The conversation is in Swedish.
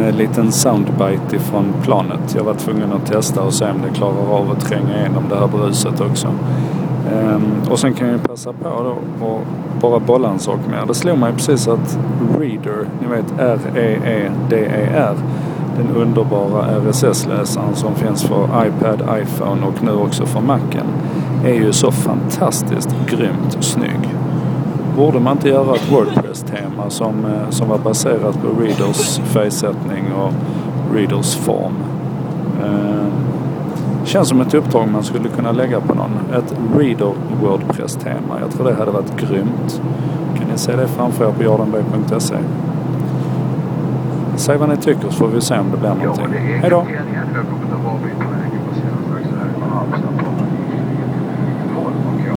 Eh, liten soundbite ifrån planet. Jag var tvungen att testa och se om det klarar av att tränga igenom det här bruset också. Ehm, och sen kan jag passa på då och bara bolla en sak med Det slog mig precis att Reader, ni vet R-E-E-D-E-R, den underbara RSS-läsaren som finns för iPad, iPhone och nu också för Macen, är ju så fantastiskt grymt snygg. Borde man inte göra ett Wordpress-tema som, eh, som var baserat på Readers färgsättning och Readers form? Ehm, Känns som ett uppdrag man skulle kunna lägga på någon. Ett Reader Wordpress-tema. Jag tror det hade varit grymt. Kan ni se det framför er på jordanberg.se. Säg vad ni tycker så får vi se om det blir någonting. Hej då!